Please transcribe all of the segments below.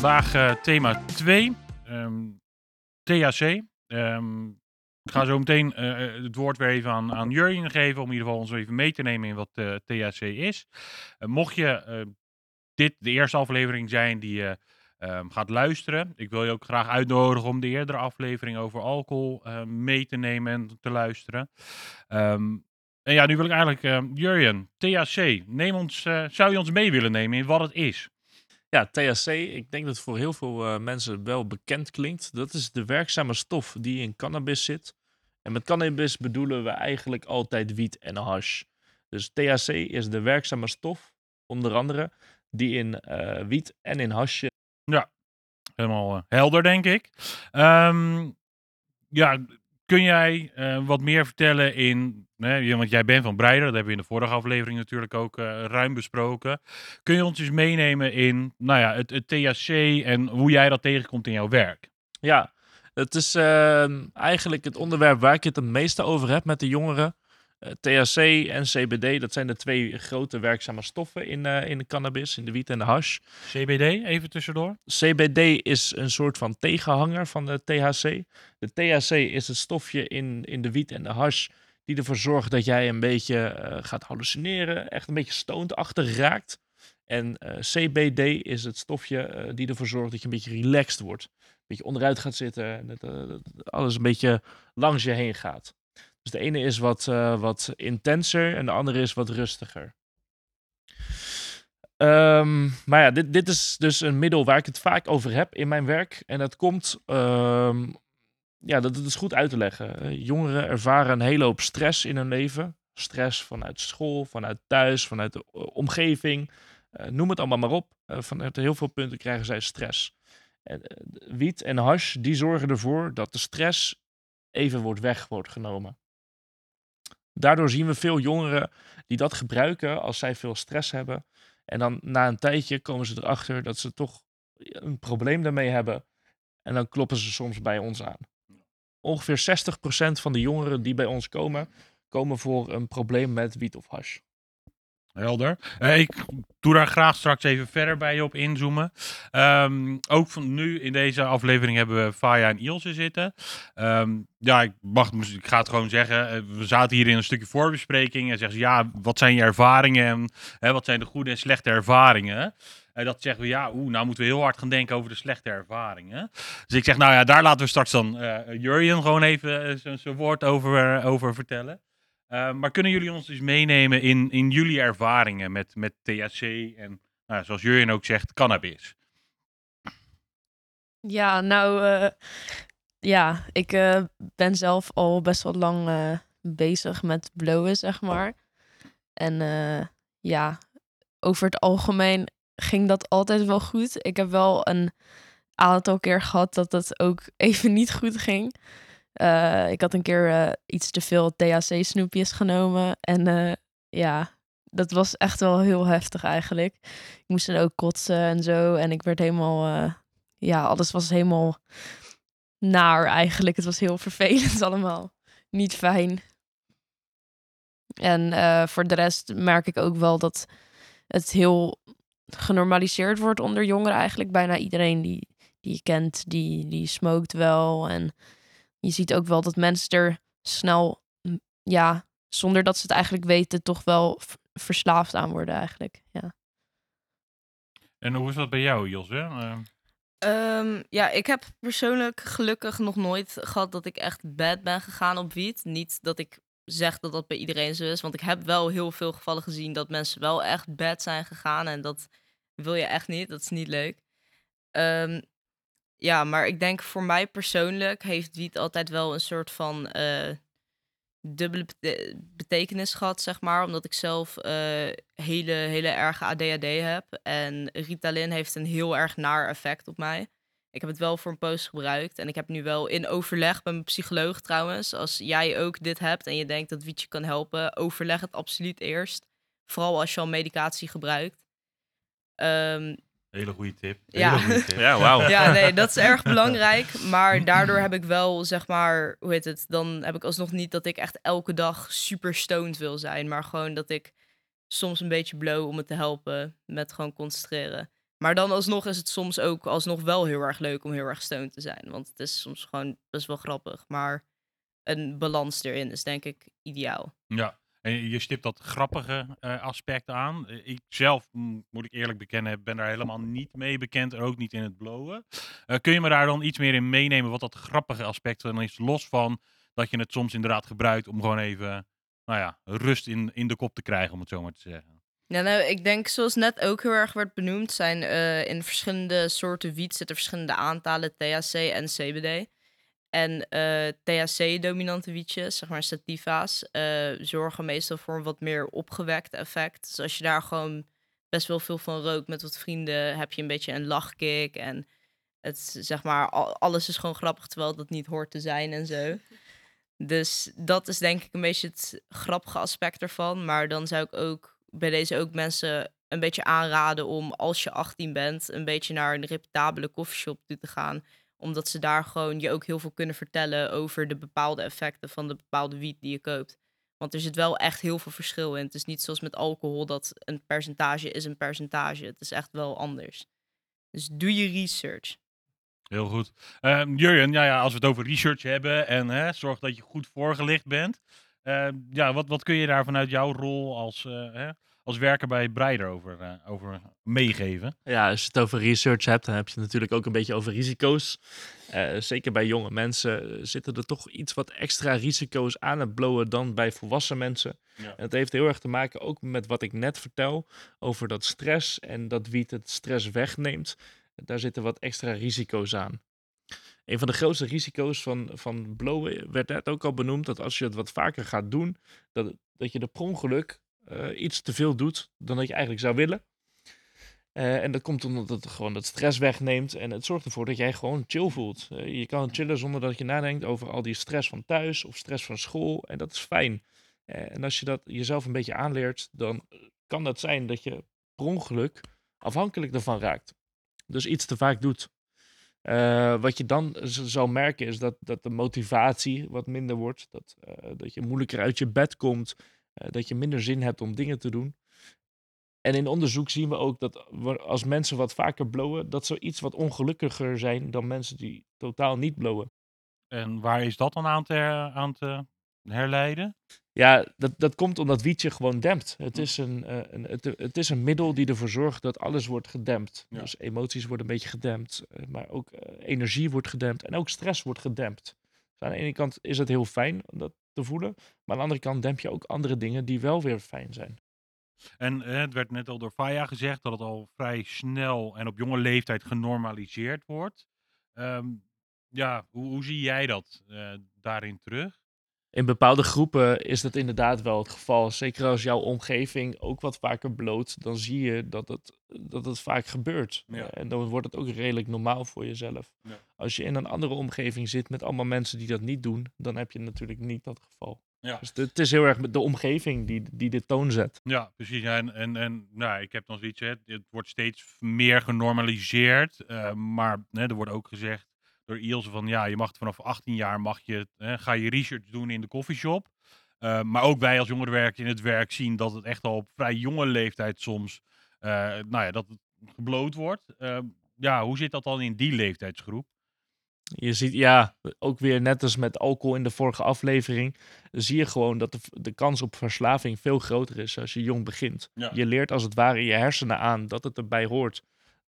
vandaag uh, thema 2, um, THC. Ik ga zo meteen uh, het woord weer even aan, aan Jurjen geven, om in ieder geval ons even mee te nemen in wat uh, THC is. mocht je dit de eerste aflevering zijn die je um, gaat luisteren, ik wil je ook graag uitnodigen om de eerdere aflevering over alcohol mee te nemen en te luisteren. Um, en ja, nu wil ik eigenlijk, uh, Jurjen, THC, neem ons, zou je ons mee willen nemen in wat het is? Ja, THC, ik denk dat het voor heel veel uh, mensen wel bekend klinkt. Dat is de werkzame stof die in cannabis zit. En met cannabis bedoelen we eigenlijk altijd wiet en hash. Dus THC is de werkzame stof, onder andere, die in uh, wiet en in hasje. Ja, helemaal helder, denk ik. Um, ja, Kun jij uh, wat meer vertellen in, nee, want jij bent van Breider, dat hebben we in de vorige aflevering natuurlijk ook uh, ruim besproken. Kun je ons eens meenemen in nou ja, het, THC en hoe jij dat tegenkomt in jouw werk? Ja, het is uh, eigenlijk het onderwerp waar ik het het meeste over heb met de jongeren. Eh, THC en CBD, dat zijn de twee grote werkzame stoffen in, uh, in de cannabis, in de wiet en de hash. CBD, even tussendoor. CBD is een soort van tegenhanger van de THC. De THC is het stofje in, in de wiet en de hash die ervoor zorgt dat jij een beetje uh, gaat hallucineren, echt een beetje stonedachtig raakt. En CBD is het stofje die ervoor zorgt dat je een beetje relaxed wordt. Een beetje onderuit gaat zitten en dat, alles een beetje langs je heen gaat. Dus de ene is wat, uh, wat intenser en de andere is wat rustiger. Um, maar ja, dit, dit is dus een middel waar ik het vaak over heb in mijn werk. En dat komt, um, ja, dat, is goed uit te leggen. Jongeren ervaren een hele hoop stress in hun leven. Stress vanuit school, vanuit thuis, vanuit de omgeving. Uh, noem het allemaal maar op. Uh, vanuit heel veel punten krijgen zij stress. En, wiet en hash, die zorgen ervoor dat de stress even wordt weg wordt genomen. Daardoor zien we veel jongeren die dat gebruiken als zij veel stress hebben. En dan na een tijdje komen ze erachter dat ze toch een probleem daarmee hebben. En dan kloppen ze soms bij ons aan. Ongeveer 60% van de jongeren die bij ons komen, komen voor een probleem met wiet of hash. Helder. Uh, ik doe daar graag straks even verder bij je op inzoomen. Um, ook van nu in deze aflevering hebben we Faya en Ilse zitten. Um, ja, ik, mag, ik ga het gewoon zeggen. Eh, we zaten hier in een stukje voorbespreking. En zeggen ze, ja, wat zijn je ervaringen? En hè, wat zijn de goede en slechte ervaringen? En dat zeggen we, ja, oeh, nou moeten we heel hard gaan denken over de slechte ervaringen. Dus ik zeg, nou ja, daar laten we straks dan uh, Jurjen gewoon even zijn woord over, over vertellen. Uh, maar kunnen jullie ons eens meenemen in, in jullie ervaringen met, met THC en, nou, zoals Jurjen ook zegt, cannabis? Ja, nou, uh, ja, ik uh, ben zelf al best wel lang bezig met blowen, zeg maar. En ja, over het algemeen ging dat altijd wel goed. Ik heb wel een aantal keer gehad dat dat ook even niet goed ging. Uh, ik had een keer uh, iets te veel THC-snoepjes genomen. En uh, ja, dat was echt wel heel heftig eigenlijk. Ik moest dan ook kotsen en zo. En ik werd helemaal... ja, alles was helemaal naar eigenlijk. Het was heel vervelend allemaal. Niet fijn. En voor de rest merk ik ook wel dat het heel genormaliseerd wordt onder jongeren eigenlijk. Bijna iedereen die, die je kent, die, die smoked wel en je ziet ook wel dat mensen er snel, ja, zonder dat ze het eigenlijk weten, toch wel verslaafd aan worden eigenlijk. Ja. En hoe is dat bij jou, Jos? Uh... Um, ja, ik heb persoonlijk gelukkig nog nooit gehad dat ik echt bad ben gegaan op wiet. Niet dat ik zeg dat dat bij iedereen zo is, want ik heb wel heel veel gevallen gezien dat mensen wel echt bad zijn gegaan en dat wil je echt niet. Dat is niet leuk. Um, ja, maar ik denk voor mij persoonlijk heeft wiet altijd wel een soort van uh, dubbele betekenis gehad, zeg maar. Omdat ik zelf uh, hele, hele erge ADHD heb. En Ritalin heeft een heel erg naar effect op mij. Ik heb het wel voor een post gebruikt. En ik heb nu wel in overleg met mijn psycholoog trouwens. Als jij ook dit hebt en je denkt dat wiet je kan helpen, overleg het absoluut eerst. Vooral als je al medicatie gebruikt. Um, Hele goede tip. ja, tip. ja wauw. Ja, nee, dat is erg belangrijk. Maar daardoor heb ik wel, zeg maar, hoe heet het? Dan heb ik alsnog niet dat ik echt elke dag super stoned wil zijn. Maar gewoon dat ik soms een beetje blow om me te helpen met gewoon concentreren. Maar dan alsnog is het soms ook alsnog wel heel erg leuk om heel erg stoned te zijn. Want het is soms gewoon best wel grappig. Maar een balans erin is denk ik ideaal. Ja, en je stipt dat grappige eh, aspect aan. Eh, ik zelf, moet ik eerlijk bekennen, ben daar helemaal niet mee bekend. En ook niet in het blowen. Eh, kun je me daar dan iets meer in meenemen wat dat grappige aspect dan is? Los van dat je het soms inderdaad gebruikt om gewoon even, nou ja, rust in, in de kop te krijgen, om het zo maar te zeggen. Ja, nou, ik denk zoals net ook heel erg werd benoemd, zijn in verschillende soorten wiet zitten verschillende aantallen THC en CBD. En eh, THC-dominante wietjes, zeg maar sativa's, eh, zorgen meestal voor een wat meer opgewekt effect. Dus als je daar gewoon best wel veel van rookt met wat vrienden, heb je een beetje een lachkick. En het, zeg maar, al- alles is gewoon grappig, terwijl dat niet hoort te zijn en zo. Dus dat is denk ik een beetje het grappige aspect ervan. Maar dan zou ik ook bij deze ook mensen een beetje aanraden om als je 18 bent, een beetje naar een reputabele koffieshop toe te gaan. Omdat ze daar gewoon je ook heel veel kunnen vertellen over de bepaalde effecten van de bepaalde wiet die je koopt. Want er zit wel echt heel veel verschil in. Het is niet zoals met alcohol dat een percentage is een percentage. Het is echt wel anders. Dus doe je research. Heel goed. Ehm Jurjen, ja, ja, als we het over research hebben en hè, zorg dat je goed voorgelicht bent. Ehm, ja, wat, wat kun je daar vanuit jouw rol als, eh, als werker bij Breider over, eh, over meegeven? Ja, als je het over research hebt, dan heb je het natuurlijk ook een beetje over risico's. Eh, zeker bij jonge mensen eh, zitten er toch iets wat extra risico's aan het blowen dan bij volwassen mensen. Ja. En het heeft heel erg te maken ook met wat ik net vertel over dat stress en dat wiet het stress wegneemt. Daar zitten wat extra risico's aan. Een van de grootste risico's van, van blowen werd net ook al benoemd, dat als je het wat vaker gaat doen, dat, dat je de per ongeluk eh, iets te veel doet dan dat je eigenlijk zou willen. Eh, en dat komt omdat het gewoon dat stress wegneemt. En het zorgt ervoor dat jij gewoon chill voelt. Eh, je kan chillen zonder dat je nadenkt over al die stress van thuis of stress van school. En dat is fijn. En als je dat jezelf een beetje aanleert, dan kan dat zijn dat je per ongeluk afhankelijk ervan raakt. Dus iets te vaak doet. Wat je dan z- zal merken is dat, dat de motivatie wat minder wordt. Dat, dat je moeilijker uit je bed komt. Eh, dat je minder zin hebt om dingen te doen. En in onderzoek zien we ook dat als mensen wat vaker blowen, dat ze iets wat ongelukkiger zijn dan mensen die totaal niet blowen. En waar is dat dan aan te, aan te herleiden? Ja, dat, dat komt omdat wietje gewoon dempt. Het is een, eh, een, het, het is een middel die ervoor zorgt dat alles wordt gedempt. Ja. Dus emoties worden een beetje gedempt, eh, maar ook energie wordt gedempt en ook stress wordt gedempt. Dus aan de ene kant is het heel fijn dat te voelen, maar aan de andere kant demp je ook andere dingen die wel weer fijn zijn. En het werd net al door Faya gezegd dat het al vrij snel en op jonge leeftijd genormaliseerd wordt. Ehm, ja, hoe, hoe zie jij dat eh, daarin terug? In bepaalde groepen is dat inderdaad wel het geval. Zeker als jouw omgeving ook wat vaker bloot, dan zie je dat het, dat het vaak gebeurt. Ja. Eh, En dan wordt het ook redelijk normaal voor jezelf. Ja. Als je in een andere omgeving zit met allemaal mensen die dat niet doen, dan heb je natuurlijk niet dat geval. Ja. Dus het is heel erg de omgeving die, die de toon zet. Ja, precies. En en, en nou, ik heb dan zoiets, hè, het wordt steeds meer genormaliseerd. eh, maar hè, er wordt ook gezegd door Ilse van, ja, je mag vanaf 18 jaar, mag je, hè, ga je research doen in de coffeeshop. Eh, maar ook wij als jongerenwerker in het werk zien dat het echt al op vrij jonge leeftijd soms, eh, nou ja, dat het gebloot wordt. Eh, ja, hoe zit dat dan in die leeftijdsgroep? Je ziet, ja, ook weer net als met alcohol in de vorige aflevering, zie je gewoon dat de, de kans op verslaving veel groter is als je jong begint. Ja. Je leert als het ware je hersenen aan dat het erbij hoort.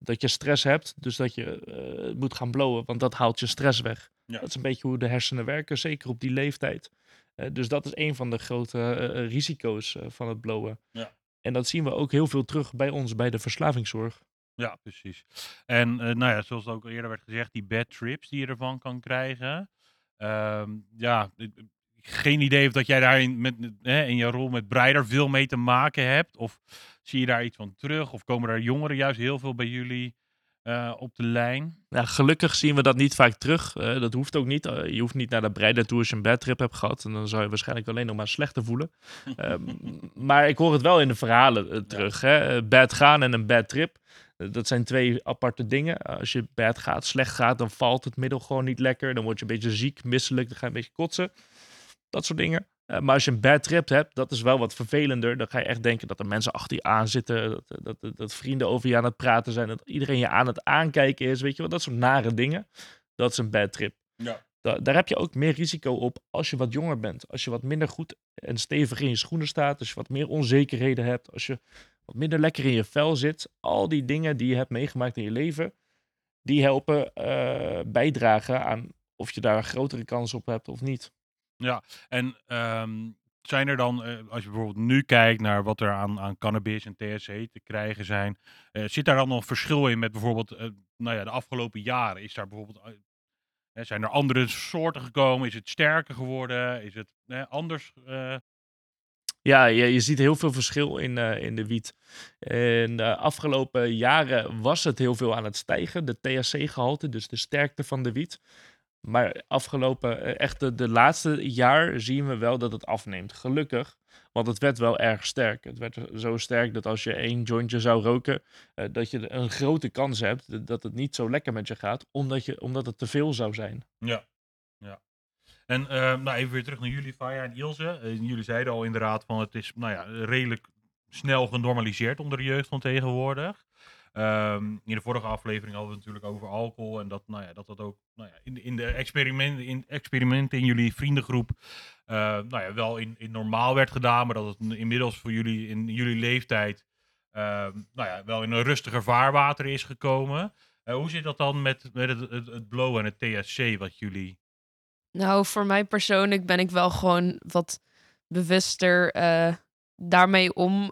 Dat je stress hebt, dus dat je eh, moet gaan blowen, want dat haalt je stress weg. Ja. Dat is een beetje hoe de hersenen werken, zeker op die leeftijd. Eh, dus dat is een van de grote eh, risico's van het blowen. Ja. En dat zien we ook heel veel terug bij ons, bij de verslavingszorg. Ja, precies. En nou ja, zoals ook eerder werd gezegd, die bad trips die je ervan kan krijgen. Ehm, ja, geen idee of dat jij daarin met, hè, in je rol met Breider veel mee te maken hebt. Of zie je daar iets van terug? Of komen er jongeren juist heel veel bij jullie eh, op de lijn? Ja, gelukkig zien we dat niet vaak terug. Eh, dat hoeft ook niet. Eh, je hoeft niet naar de Breider toe als je een bad trip hebt gehad. En dan zou je waarschijnlijk alleen nog maar slechter voelen. Ehm, maar ik hoor het wel in de verhalen terug. Hè? Eh, bad gaan en een bad trip. Dat zijn twee aparte dingen. Als je bad gaat, slecht gaat, dan valt het middel gewoon niet lekker. Dan word je een beetje ziek, misselijk, dan ga je een beetje kotsen. Dat soort dingen. Eh, maar als je een bad trip hebt, dat is wel wat vervelender. Dan ga je echt denken dat er mensen achter je aan zitten. Dat, dat, dat, vrienden over je aan het praten zijn. Dat iedereen je aan het aankijken is. Weet je wel, dat soort nare dingen. Dat is een bad trip. Ja. daar heb je ook meer risico op als je wat jonger bent. Als je wat minder goed en stevig in je schoenen staat. Als je wat meer onzekerheden hebt. Als je wat minder lekker in je vel zit. Al die dingen die je hebt meegemaakt in je leven. Die helpen uh, bijdragen aan of je daar een grotere kans op hebt of niet. Ja, en ehm, zijn er dan, uh, als je bijvoorbeeld nu kijkt naar wat er aan, aan cannabis en THC te krijgen zijn, uh, zit daar dan nog verschil in met bijvoorbeeld uh, nou ja, de afgelopen jaren? Is daar bijvoorbeeld, zijn er andere soorten gekomen? Is het sterker geworden? Is het anders? Ja, je, je ziet heel veel verschil in, in de wiet. In de afgelopen jaren was het heel veel aan het stijgen, de THC-gehalte, dus de sterkte van de wiet. Maar afgelopen, eh, echt de, laatste jaar zien we wel dat het afneemt. Gelukkig. Want het werd wel erg sterk. Het werd zo sterk dat als je één jointje zou roken, uh, dat je een grote kans hebt dat het niet zo lekker met je gaat, omdat, je, omdat het te veel zou zijn. Ja, ja. En uh, nou, even weer terug naar jullie, Faya en Ilse. Jullie zeiden al inderdaad van het is nou ja, redelijk snel genormaliseerd onder de jeugd van tegenwoordig. Um, in de vorige aflevering hadden we het natuurlijk over alcohol. En dat nou ja, dat, dat ook nou ja, in, in de experimenten in, experimenten in jullie vriendengroep uh, nou ja, wel in, in normaal werd gedaan. Maar dat het inmiddels voor jullie in jullie leeftijd uh, nou ja, wel in een rustiger vaarwater is gekomen. Uh, hoe zit dat dan met, met het, het, het blow en het THC wat jullie... Nou, voor mij persoonlijk ben ik wel gewoon wat bewuster uh, daarmee om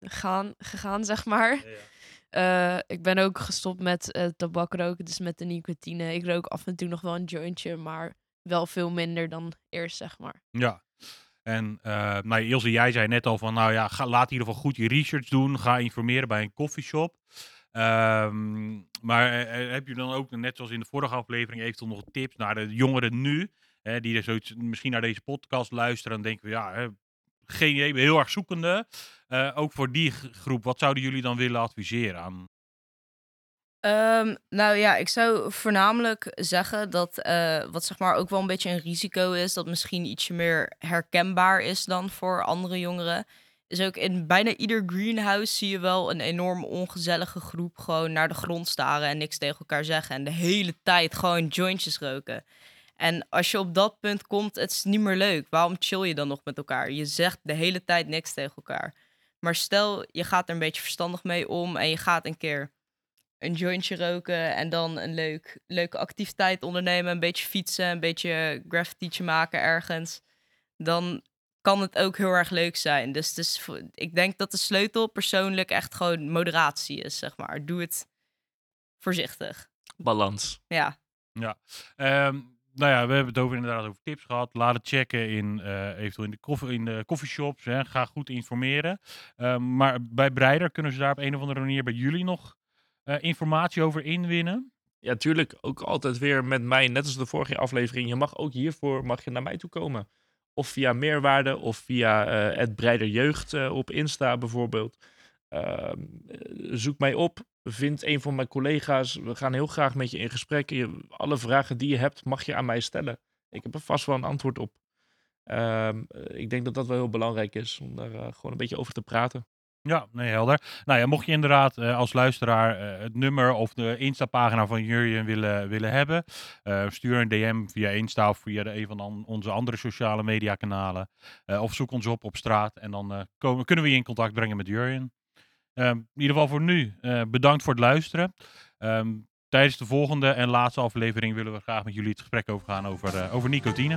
gaan, gegaan, zeg maar. Ja, ja. Uh, ik ben ook gestopt met uh, tabak roken, dus met de nicotine. Ik rook af en toe nog wel een jointje, maar wel veel minder dan eerst, zeg maar. Ja. En uh, nou, Ilse, jij zei net al van, nou ja, ga, laat in ieder geval goed je research doen. Ga informeren bij een koffieshop. Um, maar heb je dan ook, net zoals in de vorige aflevering, eventueel nog tips naar de jongeren nu? Hè, die er zoiets, misschien naar deze podcast luisteren en denken, ja, hè, geen idee, heel erg zoekende. Uh, ook voor die groep, wat zouden jullie dan willen adviseren aan? Um, nou ja, ik zou voornamelijk zeggen dat uh, wat zeg maar ook wel een beetje een risico is, dat misschien ietsje meer herkenbaar is dan voor andere jongeren. Is ook in bijna ieder greenhouse zie je wel een enorm ongezellige groep gewoon naar de grond staren en niks tegen elkaar zeggen. En de hele tijd gewoon jointjes roken. En als je op dat punt komt, het is niet meer leuk. Waarom chill je dan nog met elkaar? Je zegt de hele tijd niks tegen elkaar. Maar stel, je gaat er een beetje verstandig mee om en je gaat een keer een jointje roken en dan een leuk, leuke activiteit ondernemen, een beetje fietsen, een beetje graffiti maken ergens, dan kan het ook heel erg leuk zijn. Dus, dus ik denk dat de sleutel persoonlijk echt gewoon moderatie is, zeg maar. Doe het voorzichtig. Balans. Ja. Ja. Um nou ja, we hebben het over inderdaad over tips gehad. Laat checken in uh, eventueel in de, koffie, in de coffeeshops. Hè. Ga goed informeren. Uh, maar bij Breider kunnen ze daar op een of andere manier bij jullie nog uh, informatie over inwinnen? Ja, tuurlijk. Ook altijd weer met mij, net als de vorige aflevering. Je mag ook hiervoor mag je naar mij toe komen. Of via Meerwaarde of via het Breider Jeugd op Insta bijvoorbeeld. Ehm, zoek mij op vind een van mijn collega's. We gaan heel graag met je in gesprek. Je, alle vragen die je hebt, mag je aan mij stellen. Ik heb er vast wel een antwoord op. Um, ik denk dat dat wel heel belangrijk is om daar uh, gewoon een beetje over te praten. Ja, nee, helder. Nou ja, mocht je inderdaad als luisteraar het nummer of de Insta-pagina van Jurjen willen, willen hebben, stuur een DM via Insta of via een van an, onze andere sociale media kanalen. of zoek ons op op straat en dan komen, kunnen we je in contact brengen met Jurjen. Um, in ieder geval voor nu, uh, bedankt voor het luisteren. Um, tijdens de volgende en laatste aflevering willen we graag met jullie het gesprek overgaan over, uh, over nicotine.